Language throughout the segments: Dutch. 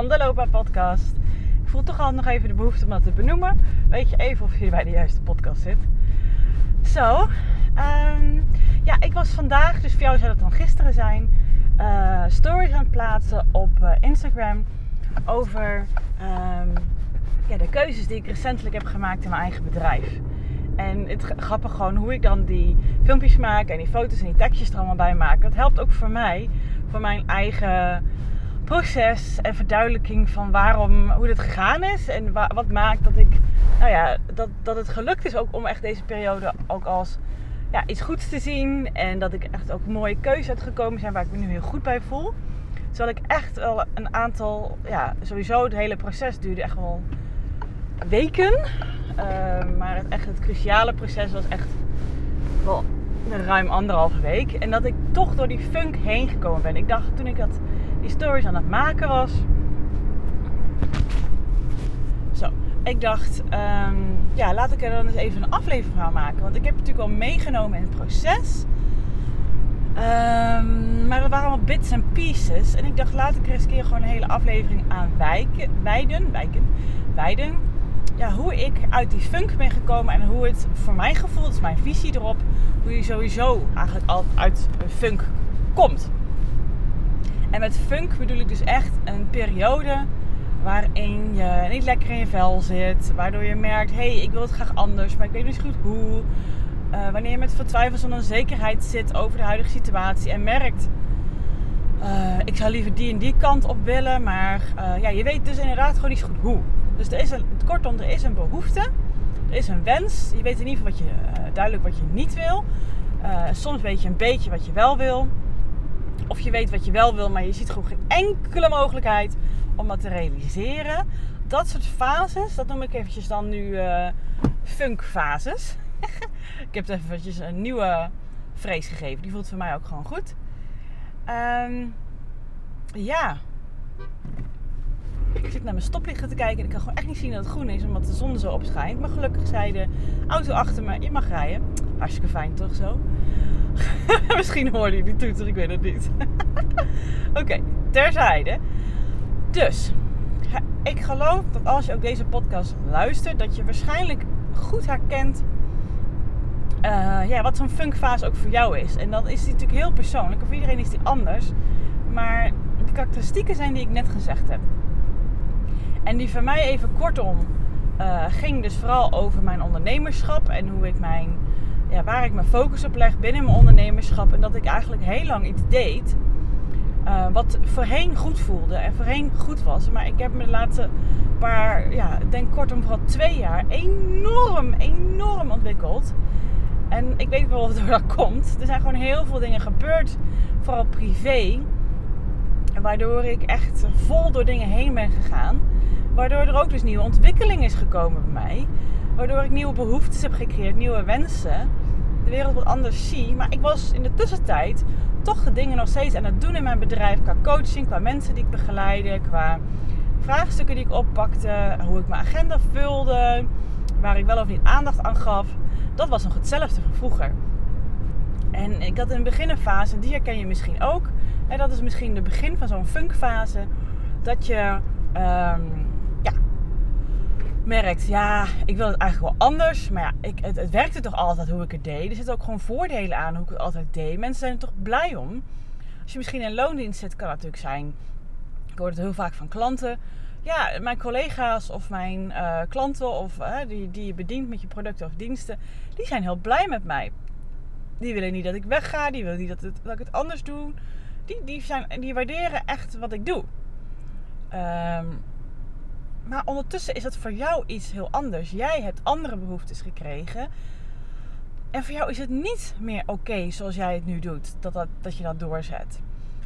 Handelopa podcast. Ik voel toch al nog even de behoefte om dat te benoemen. Weet je even of je bij de juiste podcast zit. Zo, ehm, ja, ik was vandaag, dus voor jou zou dat dan gisteren zijn, uh, stories aan het plaatsen op uh, Instagram over um, ja, de keuzes die ik recentelijk heb gemaakt in mijn eigen bedrijf. En het grappig gewoon hoe ik dan die filmpjes maak en die foto's en die tekstjes er allemaal bij maak. Dat helpt ook voor mij, voor mijn eigen proces en verduidelijking van waarom, hoe dit gegaan is. En wat maakt dat ik, nou ja, dat, dat het gelukt is ook om echt deze periode ook als ja, iets goeds te zien. En dat ik echt ook mooie keuzes uitgekomen zijn waar ik me nu heel goed bij voel. Terwijl ik echt wel een aantal, ja, sowieso het hele proces duurde echt wel weken. Uh, maar het, echt het cruciale proces was echt wel ruim anderhalve week. En dat ik toch door die funk heen gekomen ben. Ik dacht toen ik dat, die stories aan het maken was. Zo, ik dacht, um, ja, laat ik er dan eens even een aflevering van maken. Want ik heb het natuurlijk al meegenomen in het proces. Um, maar dat waren allemaal bits en pieces. En ik dacht, laat ik er eens een keer gewoon een hele aflevering aan wijken, wijden, wijken, wijden ja, hoe ik uit die funk ben gekomen en hoe het voor mijn gevoel, dat is mijn visie erop, hoe je sowieso eigenlijk al uit funk komt. En met funk bedoel ik dus echt een periode waarin je niet lekker in je vel zit, waardoor je merkt, hé, hey, ik wil het graag anders, maar ik weet niet goed hoe. Uh, wanneer je met vertwijfels en onzekerheid zit over de huidige situatie en merkt, uh, ik zou liever die en die kant op willen, maar uh, ja, je weet dus inderdaad gewoon niet goed hoe. Dus er is een, kortom, er is een behoefte. Er is een wens. Je weet in ieder geval wat je, duidelijk wat je niet wil. Soms weet je een beetje wat je wel wil. Of je weet wat je wel wil, maar je ziet gewoon geen enkele mogelijkheid om dat te realiseren. Dat soort fases, dat noem ik eventjes dan nu uh, funkfases. ik heb het eventjes een nieuwe vrees gegeven. Die voelt voor mij ook gewoon goed. Um, ja, ik zit naar mijn stoplichten te kijken en ik kan gewoon echt niet zien dat het groen is, omdat de zon zo op schijnt. Maar gelukkig zei de auto achter me, je mag rijden. Hartstikke fijn toch zo? Misschien hoorde je die toeter, ik weet het niet. Oké, terzijde. Dus, ik geloof dat als je ook deze podcast luistert, dat je waarschijnlijk goed herkent uh, ja, wat zo'n funkfase ook voor jou is. En dan is die natuurlijk heel persoonlijk, of iedereen is die anders. Maar de karakteristieken zijn die ik net gezegd heb. En die voor mij even kortom uh, ging dus vooral over mijn ondernemerschap en hoe ik mijn, ja, waar ik mijn focus op leg binnen mijn ondernemerschap. En dat ik eigenlijk heel lang iets deed uh, wat voorheen goed voelde en voorheen goed was. Maar ik heb me de laatste paar, ja, denk kortom vooral twee jaar enorm, enorm ontwikkeld. En ik weet wel of het door dat komt. Er zijn gewoon heel veel dingen gebeurd, vooral privé. Waardoor ik echt vol door dingen heen ben gegaan. Waardoor er ook dus nieuwe ontwikkeling is gekomen bij mij. Waardoor ik nieuwe behoeftes heb gecreëerd, nieuwe wensen. De wereld wat anders zie. Maar ik was in de tussentijd toch de dingen nog steeds aan het doen in mijn bedrijf. Qua coaching, qua mensen die ik begeleide, qua vraagstukken die ik oppakte. Hoe ik mijn agenda vulde. Waar ik wel of niet aandacht aan gaf. Dat was nog hetzelfde van vroeger. En ik had de beginnenfase, die herken je misschien ook. En dat is misschien de begin van zo'n funkfase. Dat je um, merkt, ja, ik wil het eigenlijk wel anders. Maar ja, ik, het, het werkte toch altijd hoe ik het deed. Er zitten ook gewoon voordelen aan hoe ik het altijd deed. Mensen zijn er toch blij om. Als je misschien in loondienst zit, kan natuurlijk zijn. Ik hoor het heel vaak van klanten. Ja, mijn collega's of mijn uh, klanten of die, die je bedient met je producten of diensten, die zijn heel blij met mij. Die willen niet dat ik wegga, die willen niet dat, het, ik het anders doe. Die, die, zijn, die waarderen echt wat ik doe. Um, maar ondertussen is het voor jou iets heel anders. Jij hebt andere behoeftes gekregen. En voor jou is het niet meer oké zoals jij het nu doet, dat, dat, dat je dat doorzet.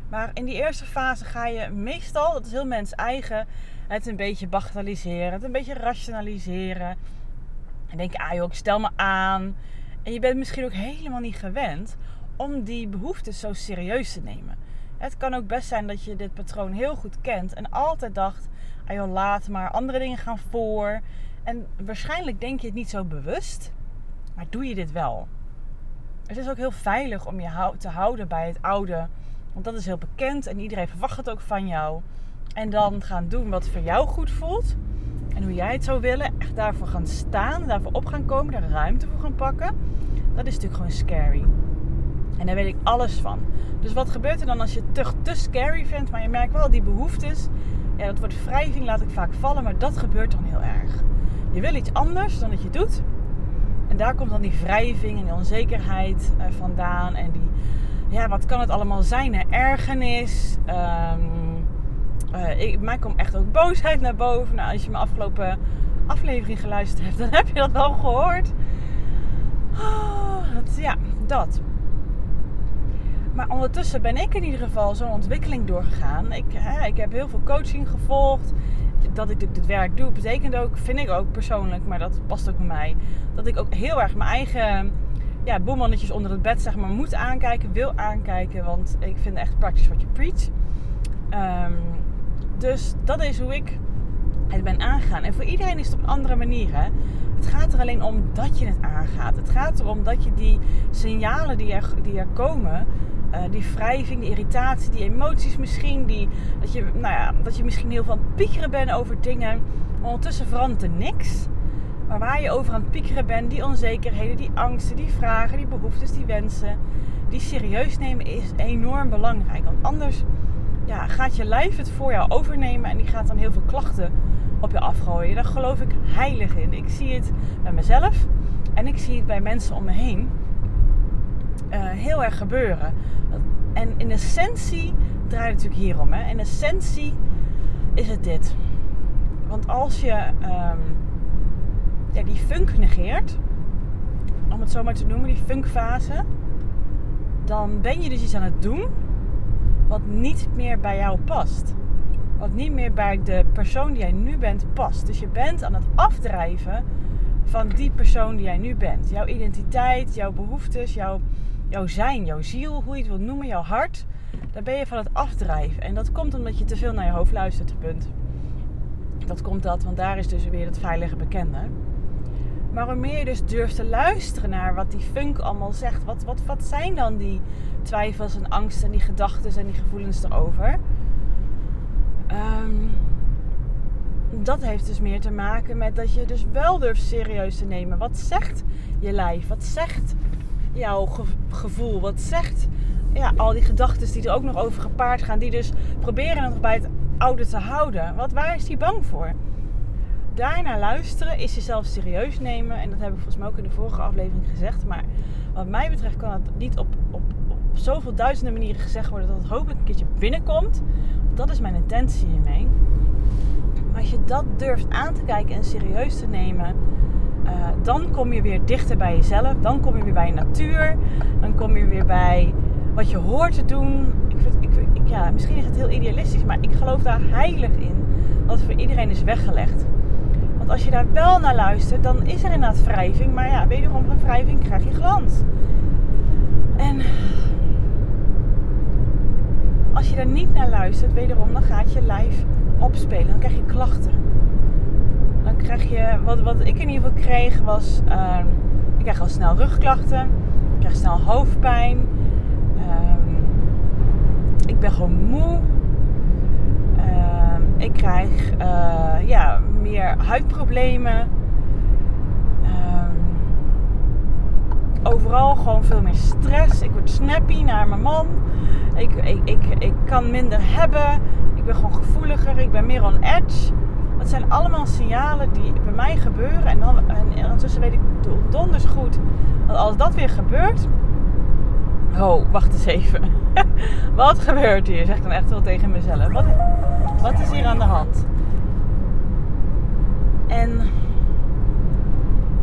Maar in die eerste fase ga je meestal, dat is heel mens eigen, het een beetje bagatelliseren, het een beetje rationaliseren. En denk ah joh, ik stel me aan. En je bent misschien ook helemaal niet gewend om die behoeftes zo serieus te nemen. Het kan ook best zijn dat je dit patroon heel goed kent en altijd dacht: ah joh, laat maar, andere dingen gaan voor. En waarschijnlijk denk je het niet zo bewust, maar doe je dit wel. Het is ook heel veilig om je te houden bij het oude, want dat is heel bekend en iedereen verwacht het ook van jou. En dan gaan doen wat voor jou goed voelt. En hoe jij het zou willen. Echt daarvoor gaan staan. Daarvoor op gaan komen. Daar ruimte voor gaan pakken. Dat is natuurlijk gewoon scary. En daar weet ik alles van. Dus wat gebeurt er dan als je het te, te scary vindt, maar je merkt wel die behoeftes. Ja, dat wordt wrijving, laat ik vaak vallen, maar dat gebeurt dan heel erg. Je wil iets anders dan dat je doet. En daar komt dan die wrijving en die onzekerheid uh, vandaan. En die, ja, wat kan het allemaal zijn? Ergernis. Um, uh, ik, mij komt echt ook boosheid naar boven. Nou, als je mijn afgelopen aflevering geluisterd hebt, dan heb je dat wel gehoord. Oh, dat, ja, dat. Maar ondertussen ben ik in ieder geval zo'n ontwikkeling doorgegaan. Ik, hè, ik heb heel veel coaching gevolgd. Dat ik dit werk doe, betekent ook, vind ik ook persoonlijk, maar dat past ook bij mij. Dat ik ook heel erg mijn eigen ja, onder het bed zeg maar, moet aankijken, wil aankijken. Want ik vind echt praktisch wat je preach. Um, dus dat is hoe ik het ben aangegaan. En voor iedereen is het op een andere manier. Hè? Het gaat er alleen om dat je het aangaat. Het gaat erom dat je die signalen die die er komen, uh, die wrijving, die irritatie, die emoties misschien, die, dat, je, nou ja, dat je misschien heel van het piekeren bent over dingen. Ondertussen verandert er niks. Maar waar je over aan het piekeren bent, die onzekerheden, die angsten, die vragen, die behoeftes, die wensen, die serieus nemen is enorm belangrijk. Want anders ja, gaat je lijf het voor jou overnemen en die gaat dan heel veel klachten op je afgooien. Daar geloof ik heilig in. Ik zie het bij mezelf en ik zie het bij mensen om me heen heel erg gebeuren. En in essentie draait het natuurlijk hierom. Hè. In essentie is het dit. Want als je um, ja, die funk negeert, om het zo maar te noemen, die funkfase, dan ben je dus iets aan het doen wat niet meer bij jou past. Wat niet meer bij de persoon die jij nu bent past. Dus je bent aan het afdrijven van die persoon die jij nu bent. Jouw identiteit, jouw behoeftes, jouw, jouw zijn, jouw ziel, hoe je het wilt noemen, jouw hart. Daar ben je van het afdrijven. En dat komt omdat je te veel naar je hoofd luistert, punt. Dat komt dat, want daar is dus weer het veilige bekende. Maar hoe meer je dus durft te luisteren naar wat die funk allemaal zegt. Wat, wat, wat zijn dan die twijfels en angsten en die gedachten en die gevoelens erover? Um, dat heeft dus meer te maken met dat je dus wel durft serieus te nemen. Wat zegt je lijf? Wat zegt jouw gevoel? Wat zegt ja, al die gedachten die er ook nog over gepaard gaan? Die dus proberen nog bij het oude te houden. Wat, waar is die bang voor? daarna luisteren is jezelf serieus nemen. En dat heb ik volgens mij ook in de vorige aflevering gezegd. Maar wat mij betreft kan het niet op, op, op zoveel duizenden manieren gezegd worden dat het hopelijk een keertje binnenkomt. Dat is mijn intentie hiermee. Maar als je dat durft aan te kijken en serieus te nemen, uh, dan kom je weer dichter bij jezelf. Dan kom je weer bij natuur. Dan kom je weer bij wat je hoort te doen. Ik, ik, ja, misschien is het heel idealistisch, maar ik geloof daar heilig in dat het voor iedereen is weggelegd. Want als je daar wel naar luistert, dan is er inderdaad wrijving. Maar ja, wederom van wrijving krijg je glans. En als je daar niet naar luistert, wederom, dan gaat je lijf opspelen. Dan krijg je klachten. Dan krijg je, wat, wat ik in ieder geval kreeg, was, uh, ik krijg al snel rugklachten. Ik krijg snel hoofdpijn. Uh, ik ben gewoon moe. Uh, ik krijg, uh, ja, meer huidproblemen. Overal gewoon veel meer stress. Ik word snappy naar mijn man. Ik, ik, ik, ik kan minder hebben. Ik ben gewoon gevoeliger. Ik ben meer on edge. Dat zijn allemaal signalen die bij mij gebeuren. En, dan, en ondertussen weet ik donders goed dat als dat weer gebeurt. Oh, wacht eens even. wat gebeurt hier? Zeg ik dan echt wel tegen mezelf. Wat, wat is hier aan de hand? En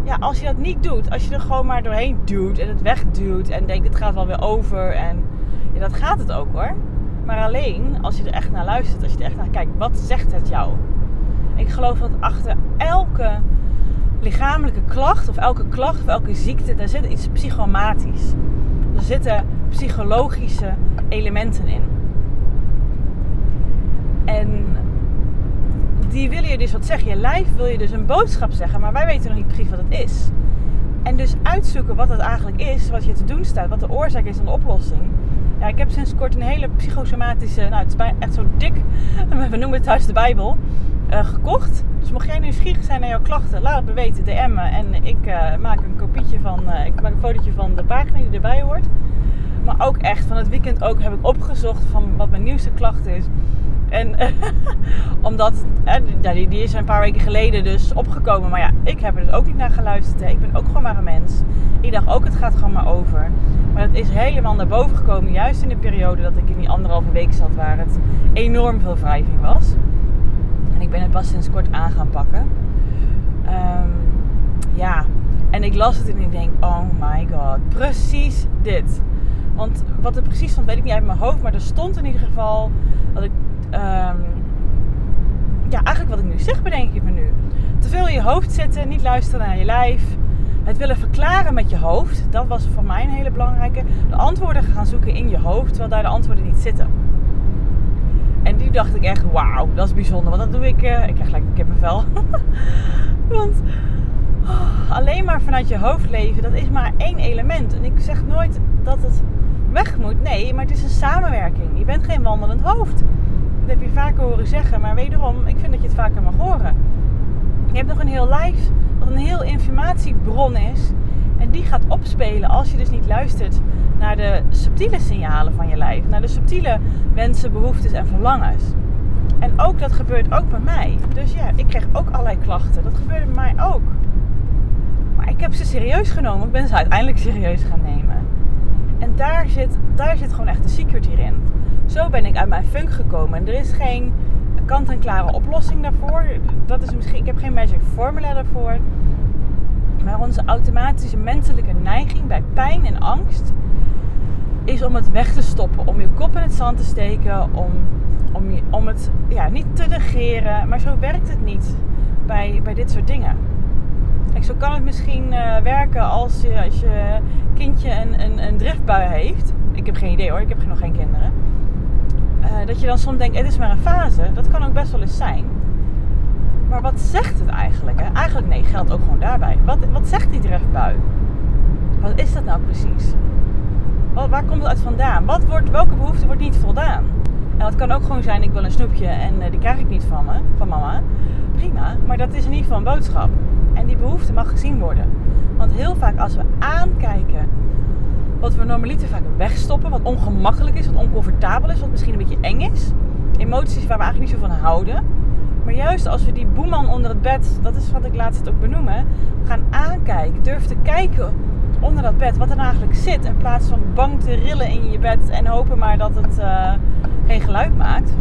ja, als je dat niet doet, als je er gewoon maar doorheen duwt en het wegduwt en denkt het gaat wel weer over en ja, dat gaat het ook hoor. Maar alleen als je er echt naar luistert, als je er echt naar kijkt, wat zegt het jou? Ik geloof dat achter elke lichamelijke klacht of elke klacht of elke ziekte, daar zit iets psychomatisch. Er zitten psychologische elementen in. En die willen je dus wat zeggen. Je lijf wil je dus een boodschap zeggen, maar wij weten nog niet precies wat het is. En dus uitzoeken wat het eigenlijk is, wat je te doen staat, wat de oorzaak is en de oplossing. Ja, ik heb sinds kort een hele psychosomatische, nou het is echt zo dik, we noemen het thuis de Bijbel, uh, gekocht. Dus mocht jij nieuwsgierig zijn naar jouw klachten, laat het me weten, DM me. En ik uh, maak een kopietje van, uh, ik maak een fotootje van de pagina die erbij hoort. Maar ook echt, van het weekend ook heb ik opgezocht van wat mijn nieuwste klacht is. En omdat, ja, die, die is een paar weken geleden dus opgekomen. Maar ja, ik heb er dus ook niet naar geluisterd. Hè. Ik ben ook gewoon maar een mens. Ik dacht ook, het gaat gewoon maar over. Maar het is helemaal naar boven gekomen. Juist in de periode dat ik in die anderhalve week zat. Waar het enorm veel wrijving was. Ben het pas sinds kort aan gaan pakken. Um, ja, en ik las het en ik denk, oh my god, precies dit. Want wat er precies stond, weet ik niet uit mijn hoofd. Maar er stond in ieder geval dat ik um, ja, eigenlijk wat ik nu zeg, bedenk ik me nu. Te veel in je hoofd zitten, niet luisteren naar je lijf. Het willen verklaren met je hoofd, dat was voor mij een hele belangrijke. De antwoorden gaan zoeken in je hoofd, terwijl daar de antwoorden niet zitten. En die dacht ik echt, wauw, dat is bijzonder. Want dat doe ik, uh, ik krijg gelijk een kippenvel. want oh, alleen maar vanuit je hoofd leven, dat is maar één element. En ik zeg nooit dat het weg moet. Nee, maar het is een samenwerking. Je bent geen wandelend hoofd. Dat heb je vaker horen zeggen. Maar wederom, ik vind dat je het vaker mag horen. Je hebt nog een heel lijf, wat een heel informatiebron is. En die gaat opspelen als je dus niet luistert naar de subtiele signalen van je lijf. Naar de subtiele wensen, behoeftes en verlangens. En ook dat gebeurt ook bij mij. Dus ja, ik kreeg ook allerlei klachten. Dat gebeurde bij mij ook. Maar ik heb ze serieus genomen. Ik ben ze uiteindelijk serieus gaan nemen. En daar zit, daar zit gewoon echt de secret hierin. Zo ben ik uit mijn funk gekomen. En er is geen kant-en-klare oplossing daarvoor. Dat is misschien, ik heb geen magic formula daarvoor. Maar onze automatische menselijke neiging bij pijn en angst is om het weg te stoppen. Om je kop in het zand te steken. Om, om, je, om het ja, niet te negeren. Maar zo werkt het niet bij, bij dit soort dingen. Kijk, zo kan het misschien uh, werken als je, als je kindje een, een, een driftbui heeft. Ik heb geen idee hoor, ik heb nog geen kinderen. Uh, dat je dan soms denkt, het is maar een fase. Dat kan ook best wel eens zijn. Maar wat zegt het eigenlijk? Hè? Eigenlijk nee, geldt ook gewoon daarbij. Wat, wat zegt die driftbui? Wat is dat nou precies? Wat, waar komt het uit vandaan? Wat wordt, welke behoefte wordt niet voldaan? En dat kan ook gewoon zijn, ik wil een snoepje en uh, die krijg ik niet van me, van mama. Prima, maar dat is in ieder geval een boodschap. En die behoefte mag gezien worden. Want heel vaak als we aankijken wat we normaliter vaak wegstoppen, wat ongemakkelijk is, wat oncomfortabel is, wat misschien een beetje eng is. Emoties waar we eigenlijk niet zo van houden. Maar juist als we die boeman onder het bed, dat is wat ik laatst ook benoemen, gaan aankijken, durf te kijken onder dat bed wat er nou eigenlijk zit. In plaats van bang te rillen in je bed en hopen maar dat het uh, geen geluid maakt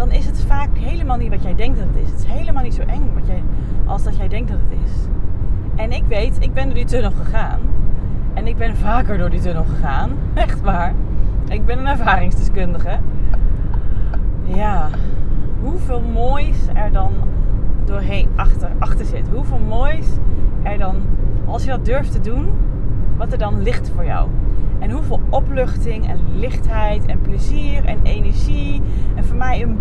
dan is het vaak helemaal niet wat jij denkt dat het is. Het is helemaal niet zo eng wat jij, als dat jij denkt dat het is. En ik weet, ik ben door die tunnel gegaan. En ik ben vaker door die tunnel gegaan. Echt waar. Ik ben een ervaringsdeskundige. Hoeveel moois er dan doorheen achter, achter zit. Hoeveel moois er dan, als je dat durft te doen, wat er dan ligt voor jou. En hoeveel opluchting en lichtheid en plezier en energie. En voor mij een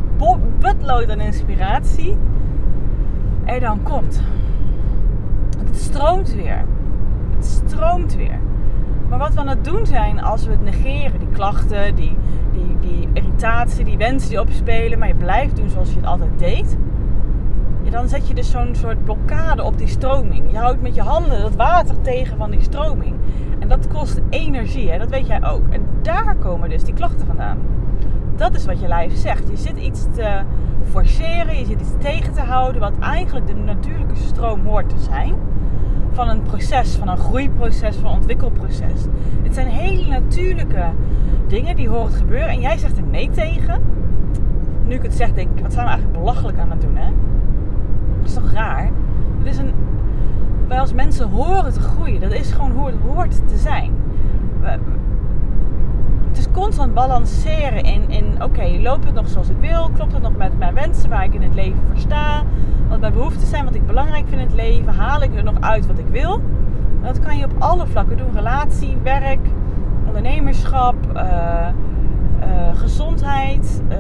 butload aan inspiratie er dan komt. Het stroomt weer. Het stroomt weer. Maar wat we aan het doen zijn als we het negeren, die klachten, die, die, die irritatie, die wensen die opspelen, maar je blijft doen zoals je het altijd deed. Dan zet je dus zo'n soort blokkade op die stroming. Je houdt met je handen dat water tegen van die stroming dat kost energie, hè? dat weet jij ook. En daar komen dus die klachten vandaan. Dat is wat je lijf zegt. Je zit iets te forceren, je zit iets tegen te houden, wat eigenlijk de natuurlijke stroom hoort te zijn. Van een proces, van een groeiproces, van een ontwikkelproces. Het zijn hele natuurlijke dingen die horen gebeuren en jij zegt er nee tegen. Nu ik het zeg, denk ik, wat zijn we eigenlijk belachelijk aan het doen, hè? Dat is toch raar? Het is een wij als mensen horen te groeien. Dat is gewoon hoe het hoort te zijn. Is constant balanceren in, in oké, loopt het nog zoals ik wil? Klopt het nog met mijn wensen waar ik in het leven voor sta? Wat mijn behoeften zijn, wat ik belangrijk vind in het leven? Haal ik er nog uit wat ik wil? Dat kan je op alle vlakken doen. Relatie, werk, ondernemerschap, uh, uh, gezondheid, uh,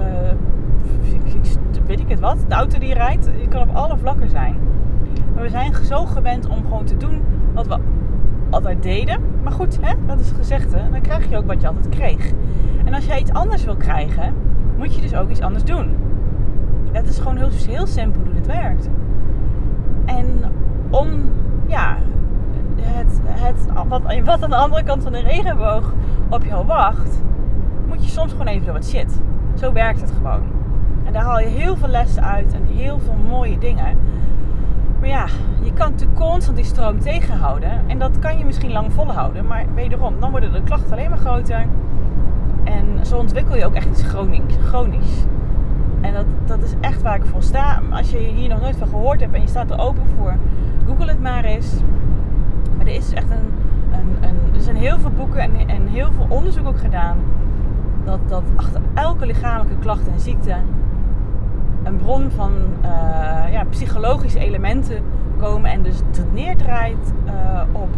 weet ik het wat. De auto die rijdt. Je kan op alle vlakken zijn. Maar we zijn zo gewend om gewoon te doen wat we altijd deden. Maar goed, hè, dat is gezegd. Hè? Dan krijg je ook wat je altijd kreeg. En als jij iets anders wil krijgen, moet je dus ook iets anders doen. Het is gewoon heel, heel simpel hoe dit werkt. En om, ja, het, het, wat, wat aan de andere kant van de regenboog op jou wacht, moet je soms gewoon even door wat shit. Zo werkt het gewoon. En daar haal je heel veel lessen uit en heel veel mooie dingen. Maar ja, kan natuurlijk constant die stroom tegenhouden. En dat kan je misschien lang volhouden. Maar wederom, dan worden de klachten alleen maar groter. En zo ontwikkel je ook echt iets chronisch. chronisch. En dat, dat is echt waar ik voor sta. Als je hier nog nooit van gehoord hebt en je staat er open voor, google het maar eens. Maar er is echt een, een, een er zijn heel veel boeken en, en heel veel onderzoek ook gedaan. Dat, dat achter elke lichamelijke klacht en ziekte een bron van uh, ja, psychologische elementen komen. En dus het neerdraait uh, op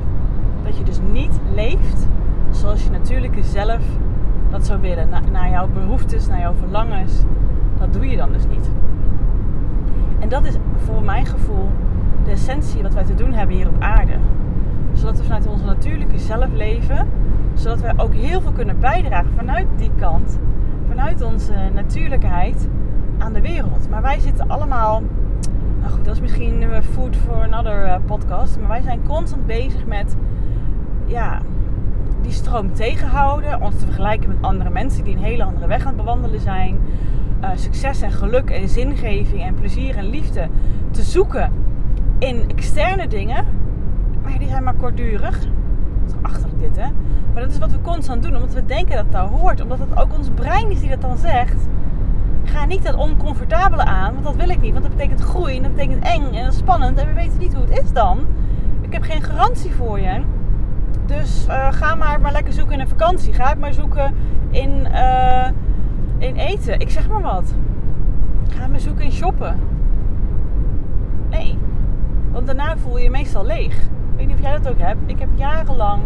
dat je dus niet leeft zoals je natuurlijke zelf dat zou willen. Na, naar jouw behoeftes, naar jouw verlangens. Dat doe je dan dus niet. En dat is voor mijn gevoel de essentie wat wij te doen hebben hier op aarde. Zodat we vanuit onze natuurlijke zelf leven. Zodat wij ook heel veel kunnen bijdragen vanuit die kant. Vanuit onze natuurlijkheid aan de wereld. Maar wij zitten allemaal. Nou goed, dat is misschien food for another eh, podcast. Maar wij zijn constant bezig met. Ja, die stroom tegenhouden. Ons te vergelijken met andere mensen die een hele andere weg aan het bewandelen zijn. Uh, succes en geluk en zingeving en plezier en liefde te zoeken in externe dingen. Maar die zijn maar kortdurig. Dat is achterlijk dit, hè? Maar dat is wat we constant doen, omdat we denken dat dat hoort. Omdat het ook ons brein is die dat dan zegt. Ga niet dat oncomfortabele aan, want dat wil ik niet. Want dat betekent groei en dat betekent eng en spannend. En we weten niet hoe het is dan. Ik heb geen garantie voor je. Dus uh, ga maar, maar lekker zoeken in een vakantie. Ga het maar zoeken in, uh, in eten. Ik zeg maar wat. Ga maar zoeken in shoppen. Nee. Want daarna voel je je meestal leeg. Ik weet niet of jij dat ook hebt. Ik heb jarenlang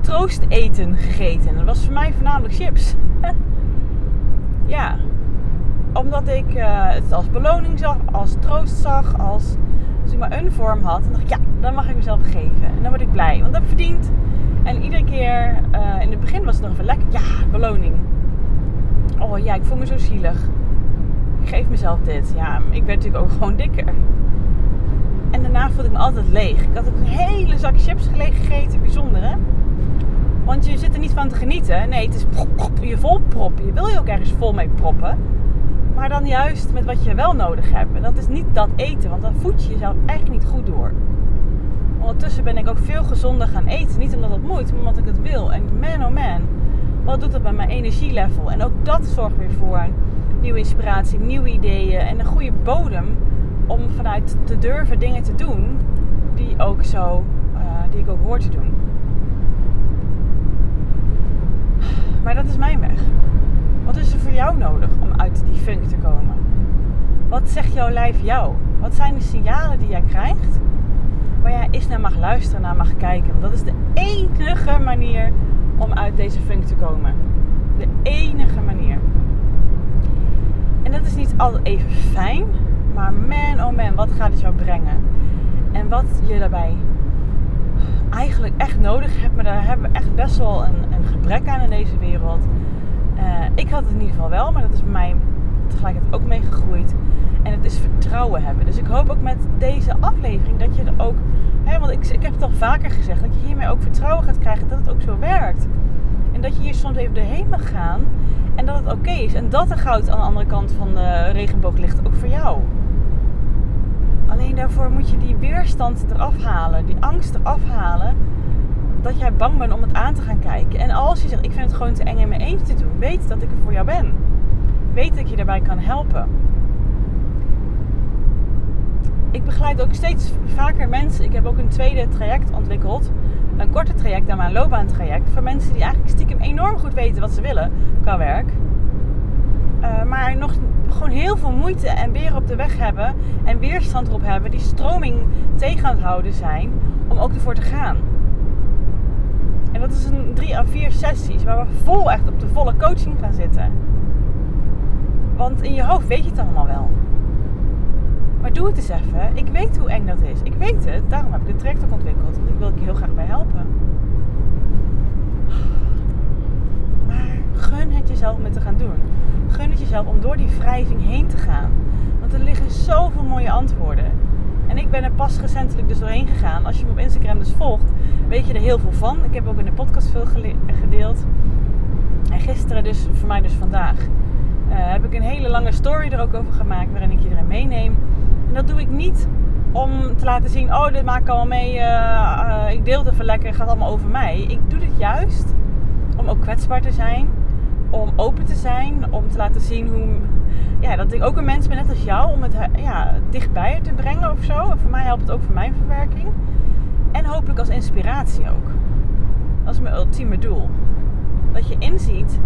troosteten gegeten. Dat was voor mij voornamelijk chips. ja. Omdat ik uh, het als beloning zag, als troost zag, als maar een vorm had, dan dacht ik, ja, dan mag ik mezelf geven. En dan word ik blij, want dat verdiend. En iedere keer, uh, in het begin was het nog even lekker, ja, beloning. Oh ja, ik voel me zo zielig. Ik geef mezelf dit. Ja, ik werd natuurlijk ook gewoon dikker. En daarna voelde ik me altijd leeg. Ik had een hele zak chips gegeten, bijzonder hè. Want je zit er niet van te genieten. Nee, het is je vol proppen. Je wil je ook ergens vol mee proppen. Maar dan juist met wat je wel nodig hebt. En dat is niet dat eten, want dan voed je jezelf eigenlijk niet goed door. Ondertussen ben ik ook veel gezonder gaan eten. Niet omdat het moet, maar omdat ik het wil. En man oh man, wat doet dat met mijn energielevel? En ook dat zorgt weer voor nieuwe inspiratie, nieuwe ideeën en een goede bodem om vanuit te durven dingen te doen die, ook zo, uh, die ik ook hoor te doen. Maar dat is mijn weg. Wat is er voor jou nodig om uit die funk te komen? Wat zegt jouw lijf jou? Wat zijn de signalen die jij krijgt waar jij eens naar mag luisteren, naar mag kijken? Want dat is de enige manier om uit deze funk te komen. De enige manier. En dat is niet altijd even fijn, maar man oh man, wat gaat het jou brengen? En wat je daarbij eigenlijk echt nodig hebt, maar daar hebben we echt best wel een, een gebrek aan in deze wereld uh, ik had het in ieder geval wel, maar dat is mij tegelijkertijd ook mee gegroeid. En het is vertrouwen hebben. Dus ik hoop ook met deze aflevering dat je er ook. Hè, want ik, ik heb het al vaker gezegd, dat je hiermee ook vertrouwen gaat krijgen dat het ook zo werkt. En dat je hier soms even doorheen mag gaan. En dat het oké is. En dat er goud aan de andere kant van de regenboog ligt, ook voor jou. Alleen daarvoor moet je die weerstand eraf halen, die angst eraf halen dat jij bang bent om het aan te gaan kijken. En als je zegt, ik vind het gewoon te eng in mijn eentje te doen, weet dat ik er voor jou ben. Weet dat ik je daarbij kan helpen. Ik begeleid ook steeds vaker mensen. Ik heb ook een tweede traject ontwikkeld. Een korte traject dan mijn loopbaantraject. Voor mensen die eigenlijk stiekem enorm goed weten wat ze willen qua werk. Uh, maar nog gewoon heel veel moeite en weer op de weg hebben. En weerstand erop hebben. Die stroming tegen aan het houden zijn. Om ook ervoor te gaan. En dat is een drie à vier sessies waar we vol echt op de volle coaching gaan zitten. Want in je hoofd weet je het allemaal wel. Maar doe het eens even. Ik weet hoe eng dat is. Ik weet het. Daarom heb ik het traject ook ontwikkeld. Want ik wil je heel graag bij helpen. Maar gun het jezelf om het te gaan doen. Gun het jezelf om door die wrijving heen te gaan. Want er liggen zoveel mooie antwoorden. En ik ben er pas recentelijk dus doorheen gegaan. Als je me op Instagram dus volgt, weet je er heel veel van. Ik heb ook in de podcast veel gedeeld. En gisteren, dus voor mij dus vandaag, uh, heb ik een hele lange story er ook over gemaakt. Waarin ik je erin meeneem. En dat doe ik niet om te laten zien, oh dit maak ik al mee, uh, uh, ik deel het even lekker, het gaat allemaal over mij. Ik doe dit juist om ook kwetsbaar te zijn, om open te zijn, om te laten zien hoe, ja, dat ik ook een mens ben net als jou, om het ja, dichtbij te brengen of zo. En voor mij helpt het ook voor mijn verwerking. En hopelijk als inspiratie ook. Dat is mijn ultieme doel. Dat je inziet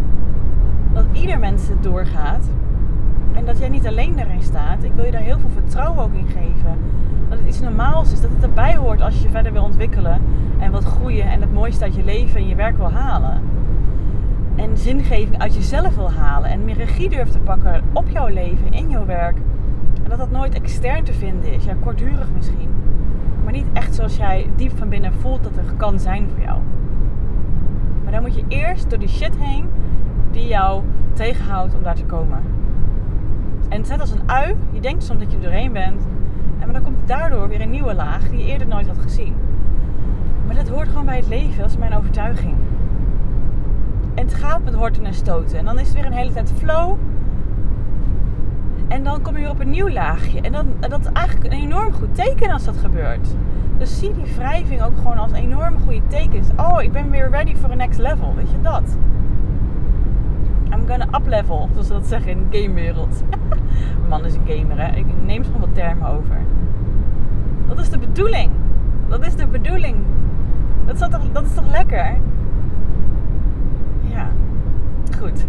dat ieder mens het doorgaat. En dat jij niet alleen daarin staat. Ik wil je daar heel veel vertrouwen ook in geven. Dat het iets normaals is. Dat het erbij hoort als je verder wil ontwikkelen. En wat groeien. En het mooiste uit je leven en je werk wil halen. En zingeving uit jezelf wil halen. En meer regie durft te pakken op jouw leven, in jouw werk. En dat dat nooit extern te vinden is. Ja, kortdurig misschien. Maar niet echt zoals jij diep van binnen voelt dat er kan zijn voor jou. Maar dan moet je eerst door die shit heen die jou tegenhoudt om daar te komen. En het net als een ui. Je denkt soms dat je er doorheen bent. En maar dan komt daardoor weer een nieuwe laag die je eerder nooit had gezien. Maar dat hoort gewoon bij het leven. Dat is mijn overtuiging. En het gaat met horten en stoten. En dan is het weer een hele tijd flow. En dan kom je weer op een nieuw laagje. En dan, dat is eigenlijk een enorm goed teken als dat gebeurt. Dus zie die wrijving ook gewoon als enorm goede tekens. Oh, ik ben weer ready for a next level. Weet je dat? I'm gonna up level, zoals ze dat zeggen in de gamewereld. Man is een gamer, hè. Ik neem soms wat termen over. Dat is de bedoeling. Dat is de bedoeling. Dat is toch, dat is toch lekker? Ja, goed.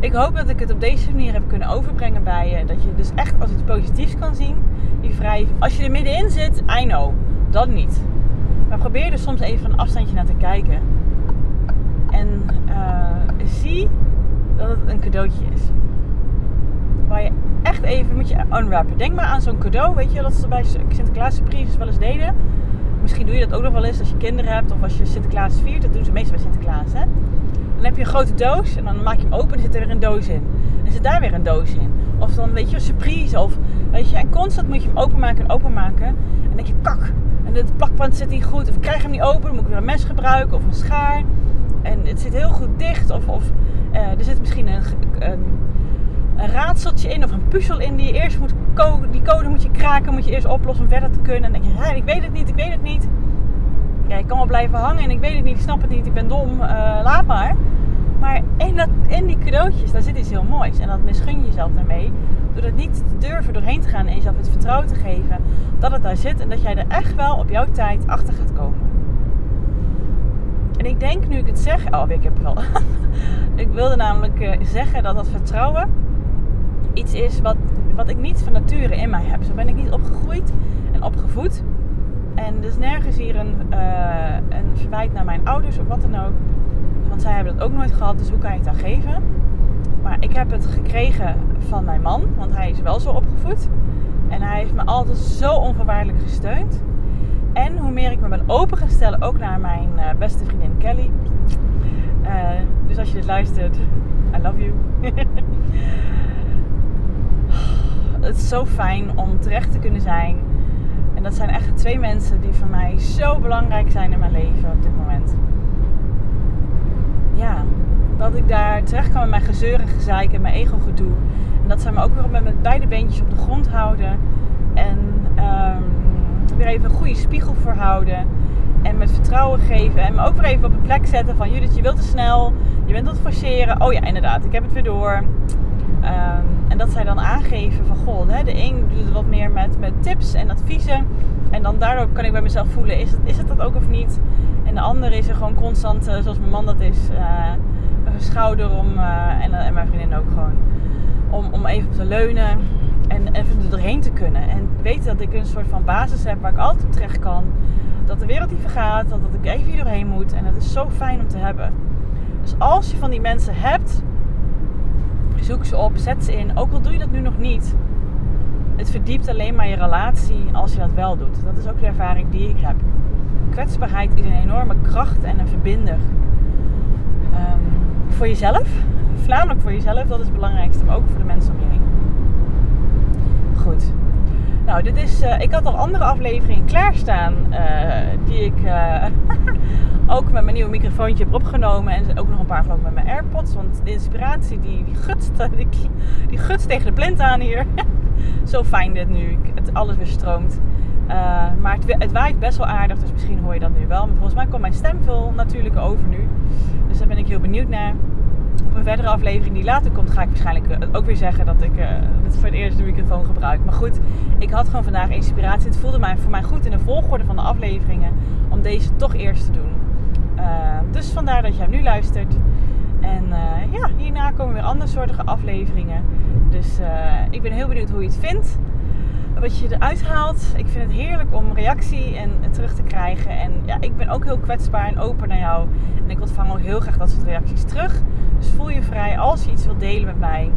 ik hoop dat ik het op deze manier heb kunnen overbrengen bij je. Dat je dus echt als iets positiefs kan zien. Die wrijving. Als je er middenin zit, I know. Dat niet. Maar probeer er soms even een afstandje naar te kijken. En uh, zie dat het een cadeautje is. Waar je echt even moet je unwrappen. Denk maar aan zo'n cadeau. Weet je dat ze bij Sinterklaas surprises wel eens deden. Misschien doe je dat ook nog wel eens als je kinderen hebt of als je Sinterklaas viert. Dat doen ze meestal bij Sinterklaas. Hè? Dan heb je een grote doos en dan maak je hem open en zit er weer een doos in. En zit daar weer een doos in. Of dan weet je een surprise. Of, weet je, en constant moet je hem openmaken en openmaken. En dan denk je, kak. En het plakband zit niet goed. Of ik krijg hem niet open. Dan moet ik weer een mes gebruiken of een schaar. En het zit heel goed dicht. Of, of uh, er zit misschien een, een, raadseltje in of een puzzel in die je eerst moet die code moet je kraken, moet je eerst oplossen om verder te kunnen. En dan denk je, ik weet het niet, ik weet het niet. Ja, ik kan wel blijven hangen en ik weet het niet, ik snap het niet, ik ben dom, uh, laat maar. Maar in, dat, in die cadeautjes, daar zit iets heel moois. En dat misgun je jezelf daarmee. Door het niet te durven doorheen te gaan en jezelf het vertrouwen te geven dat het daar zit. En dat jij er echt wel op jouw tijd achter gaat komen. En ik denk nu ik het zeg. Oh, ik heb wel. ik wilde namelijk uh, zeggen dat dat vertrouwen iets is wat, wat ik niet van nature in mij heb. Zo ben ik niet opgegroeid en opgevoed. En dus nergens hier een, uh, een verwijt naar mijn ouders of wat dan ook. Want zij hebben dat ook nooit gehad, dus hoe kan je het dan geven? Maar ik heb het gekregen van mijn man, want hij is wel zo opgevoed. En hij heeft me altijd zo onvoorwaardelijk gesteund. En hoe meer ik me ben opengesteld, ook naar mijn uh, beste vriendin Kelly. Uh, dus als je dit luistert, I love you. het is zo fijn om terecht te kunnen zijn. En dat zijn echt twee mensen die voor mij zo belangrijk zijn in mijn leven op dit moment. Ja, dat ik daar terecht kan met mijn gezeur en gezeik en mijn ego gedoe. En dat zij me ook weer met mijn beide beentjes op de grond houden. En um, weer even een goede spiegel voor houden. En met vertrouwen geven. En me ook weer even op een plek zetten van Judith, je wilt te snel. Je bent aan het forceren. Oh ja, inderdaad, ik heb het weer door. Um, en dat zij dan aangeven van goh, hè, de een doet wat meer met, met tips en adviezen. En dan daardoor kan ik bij mezelf voelen, is het, is het dat ook of niet? En de andere is er gewoon constant, uh, zoals mijn man dat is, uh, een schouder om, uh, en, mijn vriendin ook gewoon. Om, om even op te leunen en even doorheen te kunnen. En weten dat ik een soort van basis heb waar ik altijd op terecht kan. Dat de wereld niet vergaat, dat, dat ik even hier doorheen moet. En dat is zo fijn om te hebben. Dus als je van die mensen hebt, zoek ze op, zet ze in. Ook al doe je dat nu nog niet. het verdiept alleen maar je relatie als je dat wel doet. Dat is ook de ervaring die ik heb. Kwetsbaarheid is een enorme kracht en een verbinder. Ehm, voor jezelf, voornamelijk voor jezelf, dat is het belangrijkste, maar ook voor de mensen om je heen. Goed. Nou, dit is, uh, ik had al andere afleveringen klaarstaan uh, die ik uh, ook met mijn nieuwe microfoontje heb opgenomen. En ook nog een paar geloof met mijn AirPods. Want de inspiratie die, die, gutst, die, tegen de plint aan hier. Zo fijn dit nu, het alles weer stroomt. maar het, het, waait best wel aardig, dus misschien hoor je dat nu wel. Maar volgens mij komt mijn stem veel natuurlijk over nu. Dus daar ben ik heel benieuwd naar op een verdere aflevering die later komt, ga ik waarschijnlijk eh, ook weer zeggen dat ik het voor het eerst de microfoon gebruik. Maar goed, ik had gewoon vandaag inspiratie. Het voelde mij voor mij goed in de volgorde van de afleveringen om deze toch eerst te doen. Uh, dus vandaar dat je hem nu luistert. En uh, ja, hierna komen weer andere soortige afleveringen. Dus ik ben heel benieuwd hoe je het vindt wat je eruit haalt. Ik vind het heerlijk om reactie en, terug te krijgen. En ja, ik ben ook heel kwetsbaar en open naar jou. En ik ontvang ook heel graag dat soort reacties terug. Dus voel je vrij als je iets wilt delen met mij.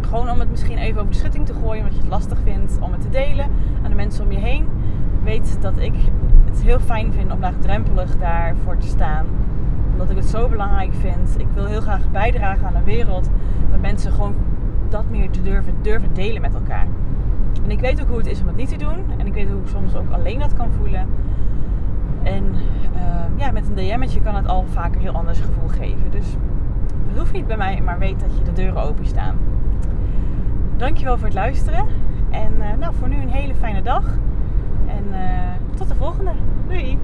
Gewoon om het misschien even over de schutting te gooien, omdat je het lastig vindt om het te delen aan de mensen om je heen. Weet dat ik het heel fijn vind om laagdrempelig daarvoor te staan. Omdat ik het zo belangrijk vind. Ik wil heel graag bijdragen aan een wereld waar mensen gewoon dat meer durven, durven delen met elkaar. En ik weet ook hoe het is om het niet te doen. En ik weet hoe ik soms ook alleen dat kan voelen. En uh, ja, met een DM'tje kan het al vaker heel anders gevoel geven. Dus het hoeft niet bij mij, maar weet dat je de deuren open staan. Dankjewel voor het luisteren. En uh, nou, voor nu een hele fijne dag. En uh, tot de volgende. Doei!